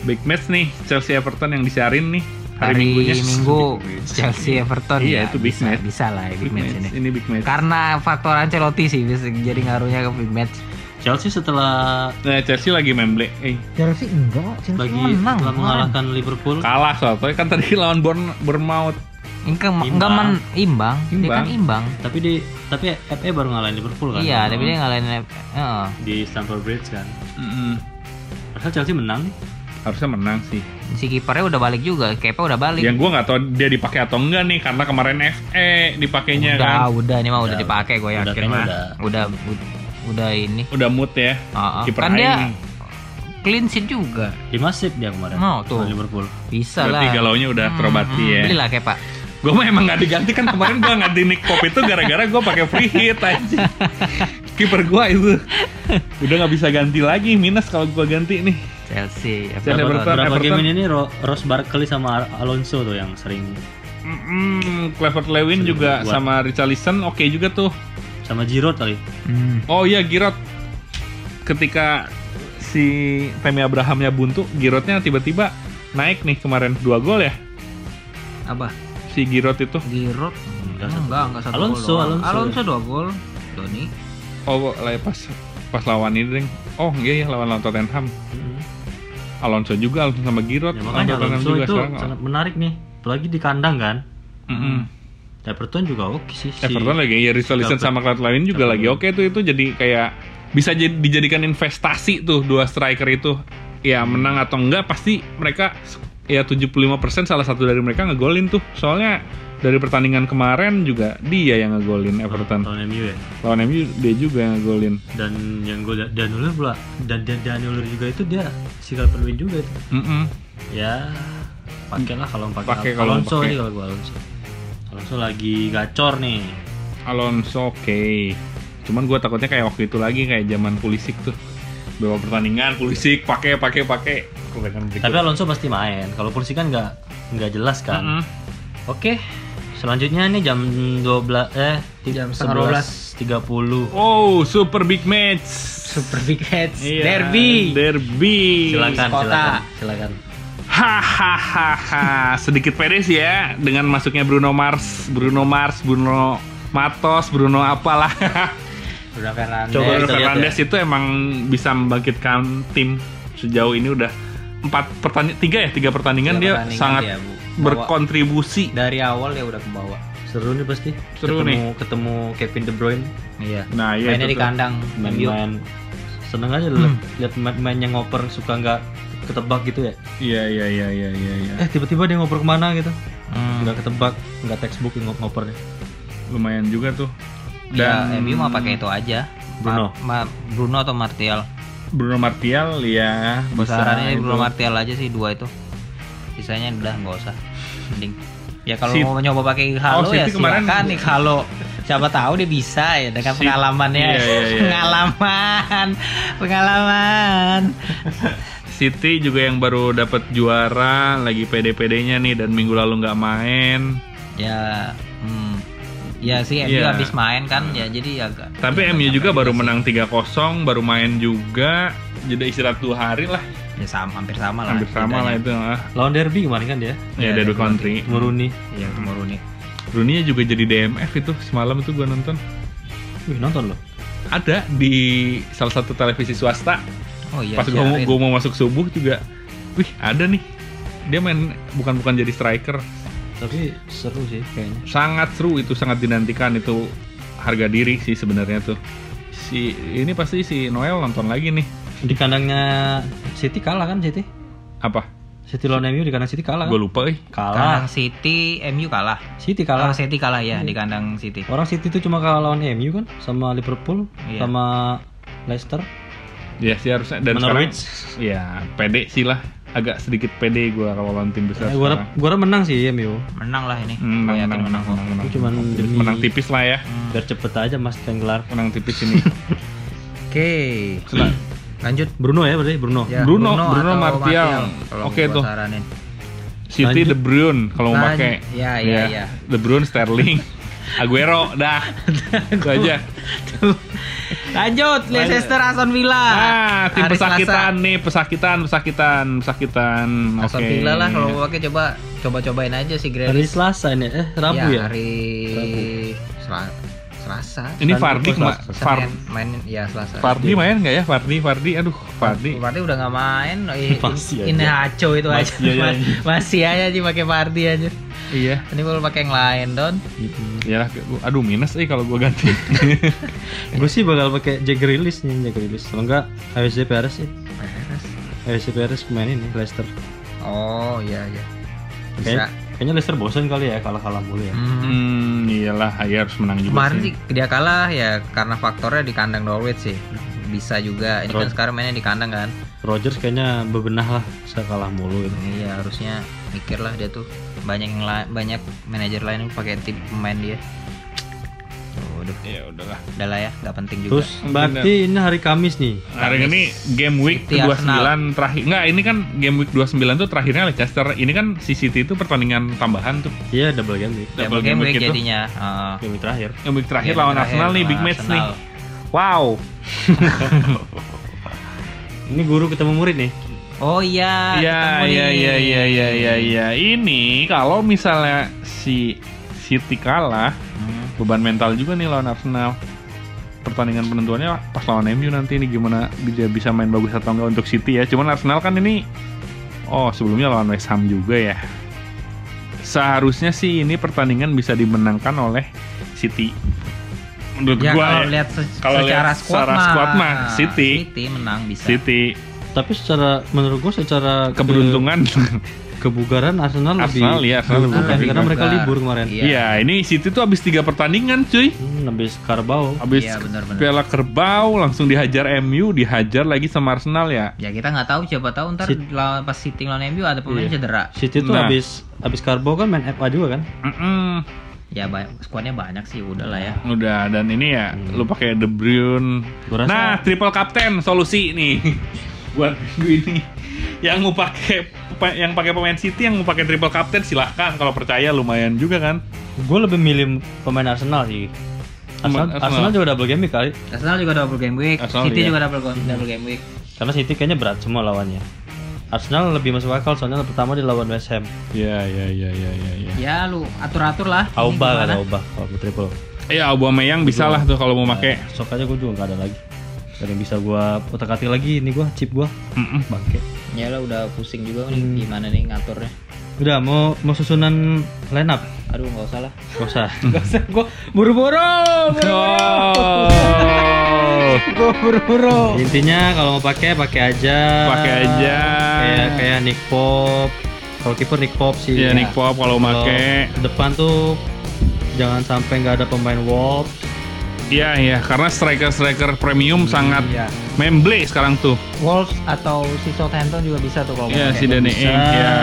Speaker 1: Big match nih Chelsea Everton yang disiarin nih hari,
Speaker 2: hari
Speaker 1: Minggunya.
Speaker 2: Minggu Chelsea Everton
Speaker 1: Iya,
Speaker 2: ya,
Speaker 1: itu big
Speaker 2: bisa,
Speaker 1: match.
Speaker 2: bisa lah ya, big,
Speaker 1: Big
Speaker 2: match,
Speaker 1: match.
Speaker 2: ini
Speaker 1: Ini big match.
Speaker 2: karena faktor Ancelotti sih bisa jadi ngaruhnya ke big match
Speaker 3: Chelsea setelah
Speaker 1: Nah, Chelsea lagi memble. Eh,
Speaker 2: Chelsea enggak Chelsea
Speaker 3: lagi
Speaker 2: menang
Speaker 3: setelah mengalahkan Liverpool.
Speaker 1: kalah soalnya kan tadi lawan Bourne- Bournemouth.
Speaker 2: enggak
Speaker 3: Imbang.
Speaker 2: enggak men imbang. dia
Speaker 1: Imbang.
Speaker 2: kan imbang
Speaker 3: Tapi di tapi FA baru ngalahin Liverpool kan.
Speaker 2: iya
Speaker 3: Oh,
Speaker 2: tapi dia ngalahin heeh.
Speaker 3: di Stamford Bridge kan.
Speaker 1: Mm-mm.
Speaker 3: Padahal Chelsea menang nih.
Speaker 1: Harusnya menang sih.
Speaker 2: si kipernya udah balik juga Kepa udah balik
Speaker 1: Yang gua nggak tahu dia dipakai atau enggak nih karena kemarin FE dipakainya
Speaker 2: udah
Speaker 1: kan.
Speaker 2: udah ini mah udah,
Speaker 3: Udah,
Speaker 2: dipakai gue
Speaker 3: udah
Speaker 2: yakin mah
Speaker 3: udah.
Speaker 2: udah udah, ini
Speaker 1: Udah mood ya.
Speaker 2: Heeh.
Speaker 1: Kiper
Speaker 2: kan dia clean sheet juga
Speaker 3: Di Masip dia kemarin.
Speaker 2: Oh, tuh.
Speaker 3: Liverpool.
Speaker 2: bisa
Speaker 1: Berarti
Speaker 2: lah
Speaker 1: galaunya udah terobati ya.
Speaker 2: belilah Kepa
Speaker 1: Gue mah emang nggak diganti kan kemarin gua ganti Nick Pope itu gara-gara gua pakai free hit aja. Kiper gua itu udah nggak bisa ganti lagi minus kalau gua ganti nih.
Speaker 2: Chelsea
Speaker 1: Chelsea
Speaker 2: Everton.
Speaker 1: Everton.
Speaker 3: Berapa
Speaker 1: Everton.
Speaker 3: game ini nih Ro- Ross Barkley sama Al- Alonso tuh yang sering
Speaker 1: Mm, Clever Lewin
Speaker 3: Sering
Speaker 1: juga
Speaker 3: buat.
Speaker 1: sama Richarlison oke juga tuh.
Speaker 3: Sama Giroud kali.
Speaker 2: Hmm.
Speaker 1: Oh iya Giroud ketika si Temi Abrahamnya buntu, Giroudnya tiba-tiba naik nih kemarin dua gol ya
Speaker 2: Apa?
Speaker 1: si Giroud itu.
Speaker 2: Giroud?
Speaker 3: Enggak,
Speaker 2: Enggak,
Speaker 3: satu.
Speaker 2: enggak, enggak satu
Speaker 3: Alonso,
Speaker 2: gol doang.
Speaker 3: Alonso.
Speaker 2: Alonso dua gol. Doni.
Speaker 1: Oh, lah pas pas lawan ini. Oh iya ya lawan lawan Tottenham.
Speaker 3: Mm-mm.
Speaker 1: Alonso juga Alonso sama Giroud.
Speaker 3: Ya, makanya
Speaker 1: Tottenham
Speaker 3: Alonso itu
Speaker 1: sekarang.
Speaker 3: sangat menarik nih. Apalagi di kandang kan.
Speaker 1: Mm-mm.
Speaker 3: Everton juga oke sih. si-
Speaker 1: Everton lagi ya Richarlison sama Cloud lain juga lagi oke tuh itu jadi kayak bisa jadi dijadikan investasi tuh dua striker itu ya menang atau enggak pasti mereka ya 75% salah satu dari mereka ngegolin tuh soalnya dari pertandingan kemarin juga dia yang ngegolin Everton
Speaker 3: Lawan MU ya.
Speaker 1: lawan MU dia juga yang ngegolin
Speaker 3: Dan yang lihat Danilo pula dan dan Danilo juga itu dia sikal penuhin juga itu.
Speaker 1: Mm-mm.
Speaker 3: Ya pakailah kalau pakai Alonso kalau gue Alonso. Alonso lagi gacor nih.
Speaker 1: Alonso oke cuman gue takutnya kayak waktu itu lagi kayak zaman Pulisic tuh bawa pertandingan Pulisic pakai pakai pakai.
Speaker 3: Tapi Alonso pasti main. Kalau Pulisic kan nggak nggak jelas kan.
Speaker 1: Mm-mm.
Speaker 3: Oke. Selanjutnya nih jam 12 eh
Speaker 2: Jam setengah
Speaker 3: 11.30.
Speaker 1: Oh, super big match.
Speaker 2: Super big match.
Speaker 1: Iya,
Speaker 2: Derby.
Speaker 1: Derby.
Speaker 3: Silakan,
Speaker 2: Kota.
Speaker 3: silakan, silakan.
Speaker 1: Hahaha. Sedikit pede sih ya dengan masuknya Bruno Mars, Bruno Mars, Bruno Matos, Bruno apalah.
Speaker 2: Bruno Fernandes.
Speaker 3: Coba
Speaker 1: Bruno
Speaker 3: lihat
Speaker 1: Fernandes itu emang bisa membangkitkan tim sejauh ini udah empat pertandingan tiga ya tiga pertandingan
Speaker 2: Tiga
Speaker 1: dia
Speaker 2: pertandingan
Speaker 1: sangat
Speaker 2: dia, Bu. Bawa-
Speaker 1: berkontribusi.
Speaker 2: dari awal dia udah ke bawah.
Speaker 3: Seru nih pasti.
Speaker 1: Seru
Speaker 3: ketemu, Ketemu Kevin De Bruyne.
Speaker 2: Iya.
Speaker 1: Nah, iya
Speaker 2: Mainnya
Speaker 1: itu
Speaker 2: di kandang. MU.
Speaker 3: Main-main. Seneng aja liat, liat main-main yang ngoper suka nggak ketebak gitu ya.
Speaker 1: Iya iya iya iya iya. iya.
Speaker 3: Eh tiba-tiba dia ngoper ke mana gitu.
Speaker 2: Hmm.
Speaker 3: Nggak ketebak, nggak textbook yang ngop- ngopernya.
Speaker 1: Lumayan juga tuh.
Speaker 2: Ya,
Speaker 1: Dan
Speaker 2: MU mah pakai itu aja.
Speaker 3: Bruno.
Speaker 2: Ma- ma- Bruno atau Martial.
Speaker 1: Bruno Martial ya bisa
Speaker 2: Besarannya
Speaker 1: itu.
Speaker 2: Bruno Martial aja sih dua itu. Sisanya udah nggak usah. Mending. Ya kalau
Speaker 1: Sit-
Speaker 2: mau nyoba pakai Halo
Speaker 1: Oh,
Speaker 2: ya
Speaker 1: kemarin-
Speaker 2: silakan nih Halo. Siapa tahu dia bisa ya dengan
Speaker 1: Sit-
Speaker 2: pengalamannya.
Speaker 1: Iya, iya, iya.
Speaker 2: Pengalaman. Pengalaman.
Speaker 1: City juga yang baru dapat juara lagi pede-pedenya nih dan minggu lalu nggak main.
Speaker 2: Ya, hmm. Ya sih MU
Speaker 1: Iya.
Speaker 2: habis main kan ya jadi agak
Speaker 1: Tapi
Speaker 2: ya,
Speaker 1: MU juga baru
Speaker 2: sih.
Speaker 1: menang 3-0, baru main juga. Jeda istirahat dua hari lah,
Speaker 2: Ya sama hampir sama lah.
Speaker 1: hampir sama lah itu. Ah.
Speaker 3: Lawan Derby kemarin kan dia.
Speaker 1: Ya,
Speaker 2: Iya,
Speaker 1: Derby Country.
Speaker 3: Muruni.
Speaker 2: Iya, itu Muruni.
Speaker 1: Rooney juga jadi DMF itu semalam itu gua nonton.
Speaker 3: Wih nonton loh.
Speaker 1: Ada di salah satu televisi swasta.
Speaker 2: Oh iya.
Speaker 1: Pas gua mau, gua mau masuk subuh juga, wih ada nih. Dia main bukan bukan jadi striker.
Speaker 3: Tapi seru sih kayaknya.
Speaker 1: Sangat seru itu, sangat dinantikan itu harga diri sih sebenarnya tuh. Si ini pasti si Noel nonton lagi nih.
Speaker 3: Di kandangnya City kalah kan City?
Speaker 1: Apa?
Speaker 3: City lawan MU di kandang City kalah kan?
Speaker 1: Gue lupa eh.
Speaker 3: Kalah.
Speaker 2: Kandang City MU kalah.
Speaker 3: City kalah.
Speaker 2: City kalah ya di kandang City.
Speaker 3: Orang City itu cuma kalah lawan MU kan sama Liverpool
Speaker 2: Iya.
Speaker 3: sama Leicester.
Speaker 1: Ya sih harusnya dan sekarang
Speaker 3: Norwich.
Speaker 1: ya pede sih lah. Agak sedikit pede gua kalau lawan tim besar.
Speaker 3: Gua
Speaker 1: sekarang.
Speaker 3: harap, gua harap menang sih MU.
Speaker 2: Menang lah ini.
Speaker 1: Hmm,
Speaker 2: Gua
Speaker 1: menang,
Speaker 2: yakin
Speaker 1: menang, menang, menang, menang,
Speaker 3: cuman
Speaker 1: menang.
Speaker 3: demi-
Speaker 1: menang tipis lah ya.
Speaker 2: Hmm.
Speaker 3: Biar cepet aja Mas gelar.
Speaker 1: Menang tipis ini.
Speaker 2: Oke.
Speaker 1: Sel-
Speaker 2: Lanjut.
Speaker 3: Bruno ya berarti Bruno.
Speaker 2: Ya,
Speaker 1: Bruno- Bruno
Speaker 2: atau
Speaker 1: Martial.
Speaker 2: kalau
Speaker 1: Oke tuh.
Speaker 2: saranin.
Speaker 1: City
Speaker 3: Lanjut.
Speaker 1: De Bruyne kalau mau pakai.
Speaker 2: ya, ya, ya.
Speaker 1: De Bruyne, Sterling, Aguero, dah. Itu aja.
Speaker 2: Lanjut, Leicester Aston Villa.
Speaker 1: Ah, tim
Speaker 2: Hari
Speaker 1: pesakitan
Speaker 2: Selasa.
Speaker 1: nih, pesakitan, pesakitan, pesakitan.
Speaker 2: Aston
Speaker 1: Oke.
Speaker 2: Villa lah kalau mau pakai coba coba cobain aja sih
Speaker 3: Hari
Speaker 2: Grealish.
Speaker 3: Selasa ini eh Rabu ya.
Speaker 2: hari
Speaker 3: Rabu.
Speaker 2: Sela- Selasa.
Speaker 1: Ini Fardi,
Speaker 3: apa
Speaker 1: Ma-
Speaker 3: Selasa?
Speaker 1: Far,
Speaker 2: main ya Selasa.
Speaker 1: Fardi main nggak ya? Fardi, Fardi, aduh, Fardi.
Speaker 2: Fardi udah nggak main. Oh, ini haco itu aja.
Speaker 3: Masih aja.
Speaker 2: Masih aja sih pakai Fardi aja.
Speaker 1: Iya.
Speaker 2: Ini kalau pakai yang lain Don.
Speaker 1: Ya lah, gua- aduh minus eh kalau gua ganti.
Speaker 3: Gue sih bakal pakai Jack Grealish nih Jack Grealish. Kalau enggak ASC Perez sih. ASC Perez pemain ini Leicester.
Speaker 2: Oh iya iya. Bisa.
Speaker 3: Kayak, kayaknya Leicester bosan kali ya kalah-kalah mulu ya.
Speaker 2: Hmm.
Speaker 1: hmm, iyalah, ya harus menang juga
Speaker 2: Kemarin
Speaker 1: sih.
Speaker 2: sih dia kalah ya karena faktornya di kandang Norwich sih. Bisa juga. Ini kan
Speaker 3: Terus?
Speaker 2: sekarang mainnya di kandang kan.
Speaker 3: Rogers kayaknya bebenah lah kalah mulu gitu.
Speaker 2: Iya harusnya mikir lah dia tuh banyak yang la- banyak manajer lain yang pakai tim pemain dia. Waduh,
Speaker 1: Ya udahlah.
Speaker 2: udah lah ya, nggak penting juga.
Speaker 3: Terus berarti ini hari Kamis nih.
Speaker 1: Hari ini game week
Speaker 2: City
Speaker 1: ke-29 terakhir. Enggak, ini kan game week 29 tuh terakhirnya Leicester. Ini kan si City itu pertandingan tambahan tuh.
Speaker 3: Iya double game week.
Speaker 2: Ya,
Speaker 1: double
Speaker 2: game
Speaker 1: game
Speaker 2: week
Speaker 1: week
Speaker 2: jadinya. Heeh.
Speaker 3: Game week terakhir.
Speaker 1: Game week terakhir
Speaker 2: Game
Speaker 1: lawan
Speaker 2: terakhir
Speaker 1: Arsenal nih, big match
Speaker 2: Arsenal.
Speaker 1: nih. Wow.
Speaker 3: Ini guru ketemu murid nih.
Speaker 2: Oh iya.
Speaker 1: Iya,
Speaker 2: ketemu
Speaker 1: iya,
Speaker 2: nih.
Speaker 1: iya, iya, iya, iya, iya. Ini kalau misalnya si City kalah,
Speaker 2: Hmm.
Speaker 1: beban mental juga nih lawan Arsenal. Pertandingan penentuannya pas lawan MU nanti nih gimana dia bisa main bagus atau enggak untuk City ya. Cuman Arsenal kan ini oh sebelumnya lawan West Ham juga ya. Seharusnya sih ini pertandingan bisa dimenangkan oleh City. Menurut
Speaker 2: Ya
Speaker 1: gua
Speaker 2: kalau
Speaker 1: ya.
Speaker 2: lihat se- secara
Speaker 1: lihat
Speaker 2: squad
Speaker 1: secara
Speaker 2: mah,
Speaker 1: squad mah, City.
Speaker 2: City menang bisa.
Speaker 1: City
Speaker 3: Tapi secara menurut gue secara
Speaker 1: keberuntungan
Speaker 3: ke- kebugaran Arsenal,
Speaker 1: Arsenal
Speaker 3: lebih
Speaker 1: ya Arsenal lebih
Speaker 3: karena mereka libur kemarin.
Speaker 2: Iya.
Speaker 1: Iya, ini City tuh habis tiga pertandingan, cuy.
Speaker 3: Hmm, habis Carabao.
Speaker 1: Habis
Speaker 2: Iya, benar-benar.
Speaker 1: Piala Kerbau langsung dihajar MU, dihajar lagi sama Arsenal ya.
Speaker 2: Ya kita nggak tahu siapa tahu ntar
Speaker 3: Sit-
Speaker 2: lawan pas City lawan MU ada pemain
Speaker 3: Iya.
Speaker 2: cedera.
Speaker 3: City tuh
Speaker 1: Nah.
Speaker 3: habis habis Carabao kan main FA juga kan?
Speaker 1: Mm-mm.
Speaker 2: Ya banyak skuadnya banyak sih udah lah ya.
Speaker 1: Udah dan ini ya lu pakai De Bruyne. Nah, triple captain solusi nih buat minggu ini. Yang mau pakai yang pakai pemain City yang mau pakai triple captain silahkan kalau percaya lumayan juga kan.
Speaker 3: Gue lebih milih pemain Arsenal sih. Arsenal,
Speaker 1: Arsenal.
Speaker 3: Arsenal juga double game week kali.
Speaker 2: Arsenal juga double game week,
Speaker 1: Arsenal,
Speaker 2: City
Speaker 1: iya.
Speaker 2: juga double double game week.
Speaker 3: Karena City kayaknya berat semua lawannya. Arsenal lebih masuk akal soalnya pertama di lawan West Ham.
Speaker 1: Iya, iya, iya, iya, iya. Ya.
Speaker 2: Ya lu atur-atur lah. Ini
Speaker 3: Auba kan
Speaker 2: gimana?
Speaker 3: Auba kalau mau triple.
Speaker 1: Ya, Aubameyang bisa lah tuh kalau mau pakai.
Speaker 3: Sok aja gue juga gak ada lagi. Gak ada yang bisa gue otak-atik lagi ini gue chip gue
Speaker 1: Mm-mm.
Speaker 3: bangke.
Speaker 2: Ya lah udah pusing juga nih
Speaker 3: Hmm.
Speaker 2: gimana nih ngaturnya.
Speaker 3: Udah mau mau susunan line up?
Speaker 2: Aduh nggak usah lah.
Speaker 3: Gak usah.
Speaker 2: Gak usah gua buru-buru.
Speaker 1: Oh.
Speaker 2: Gua buru-buru.
Speaker 3: Intinya kalau mau pakai pakai aja.
Speaker 1: Pakai aja.
Speaker 3: Kayak kayak Nick Pop. Kalau kiper Nick Pop sih.
Speaker 1: Iya, Nick Pop kalau
Speaker 3: Kalau
Speaker 1: make.
Speaker 3: depan tuh jangan sampai nggak ada pemain Wolves.
Speaker 1: Iya, iya, karena striker-striker premium sangat
Speaker 2: Iya.
Speaker 1: memble sekarang tuh.
Speaker 2: Wolves atau si Southampton juga bisa tuh kalau mau
Speaker 1: Iya, si Danny
Speaker 3: Bisa.
Speaker 1: Ings ya.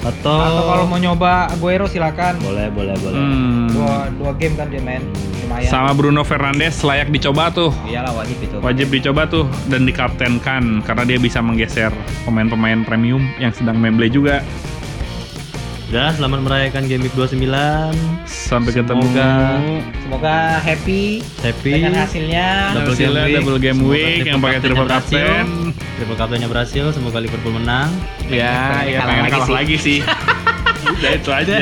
Speaker 3: Atau,
Speaker 2: Atau kalau mau nyoba Aguero silakan.
Speaker 3: boleh boleh boleh.
Speaker 1: Hmm.
Speaker 2: Dua dua game kan dia main lumayan.
Speaker 1: Sama Bruno Fernandes layak dicoba tuh.
Speaker 2: Iyalah wajib itu.
Speaker 1: Wajib dicoba tuh dan dikaptenkan karena dia bisa menggeser pemain-pemain premium yang sedang memble juga.
Speaker 3: Udah, selamat merayakan Game Week 29.
Speaker 1: Sampai
Speaker 3: Semoga-
Speaker 1: ketemu.
Speaker 2: Semoga happy,
Speaker 3: Happy.
Speaker 2: dengan hasilnya.
Speaker 3: Double
Speaker 1: Hasilnya
Speaker 3: game week.
Speaker 1: double game
Speaker 3: Semoga
Speaker 1: week yang pakai triple captain.
Speaker 3: Triple captainnya berhasil, semoga Liverpool menang.
Speaker 1: Ya, ya pengen
Speaker 2: lagi
Speaker 1: kalah
Speaker 2: sih.
Speaker 1: lagi sih. Udah itu aja.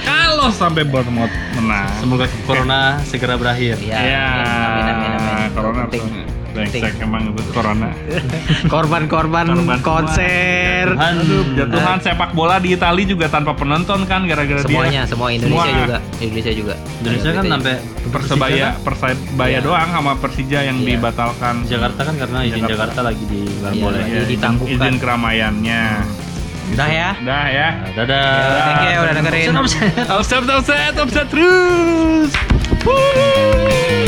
Speaker 1: Kalau sampai Bournemouth menang.
Speaker 3: Semoga corona segera berakhir.
Speaker 2: Iya.
Speaker 1: Ya,
Speaker 2: amin, amin, amin.
Speaker 1: corona
Speaker 2: Penting.
Speaker 1: Brengsek emang itu corona.
Speaker 2: Korban-korban
Speaker 1: Korban
Speaker 2: konser.
Speaker 3: Tuhan,
Speaker 1: Jatuhan sepak bola di Italia juga tanpa penonton kan gara-gara
Speaker 2: Semuanya,
Speaker 1: dia
Speaker 2: semua Indonesia
Speaker 1: Semua.
Speaker 2: juga. Indonesia juga.
Speaker 3: Indonesia kan sampai
Speaker 1: Persebaya Persebaya
Speaker 2: Iya.
Speaker 1: doang sama Persija yang
Speaker 2: Iya.
Speaker 1: dibatalkan.
Speaker 3: Jakarta kan karena izin
Speaker 1: Jakarta.
Speaker 3: Jakarta, lagi di nggak
Speaker 2: Iya,
Speaker 3: boleh.
Speaker 2: lagi
Speaker 1: Ya, izin,
Speaker 2: ditangguhkan.
Speaker 1: izin keramaiannya.
Speaker 2: Udah ya.
Speaker 1: Dah ya.
Speaker 3: Nah, dadah.
Speaker 2: Thank you udah dengerin.
Speaker 1: Offset, offset, offset terus. Wuh.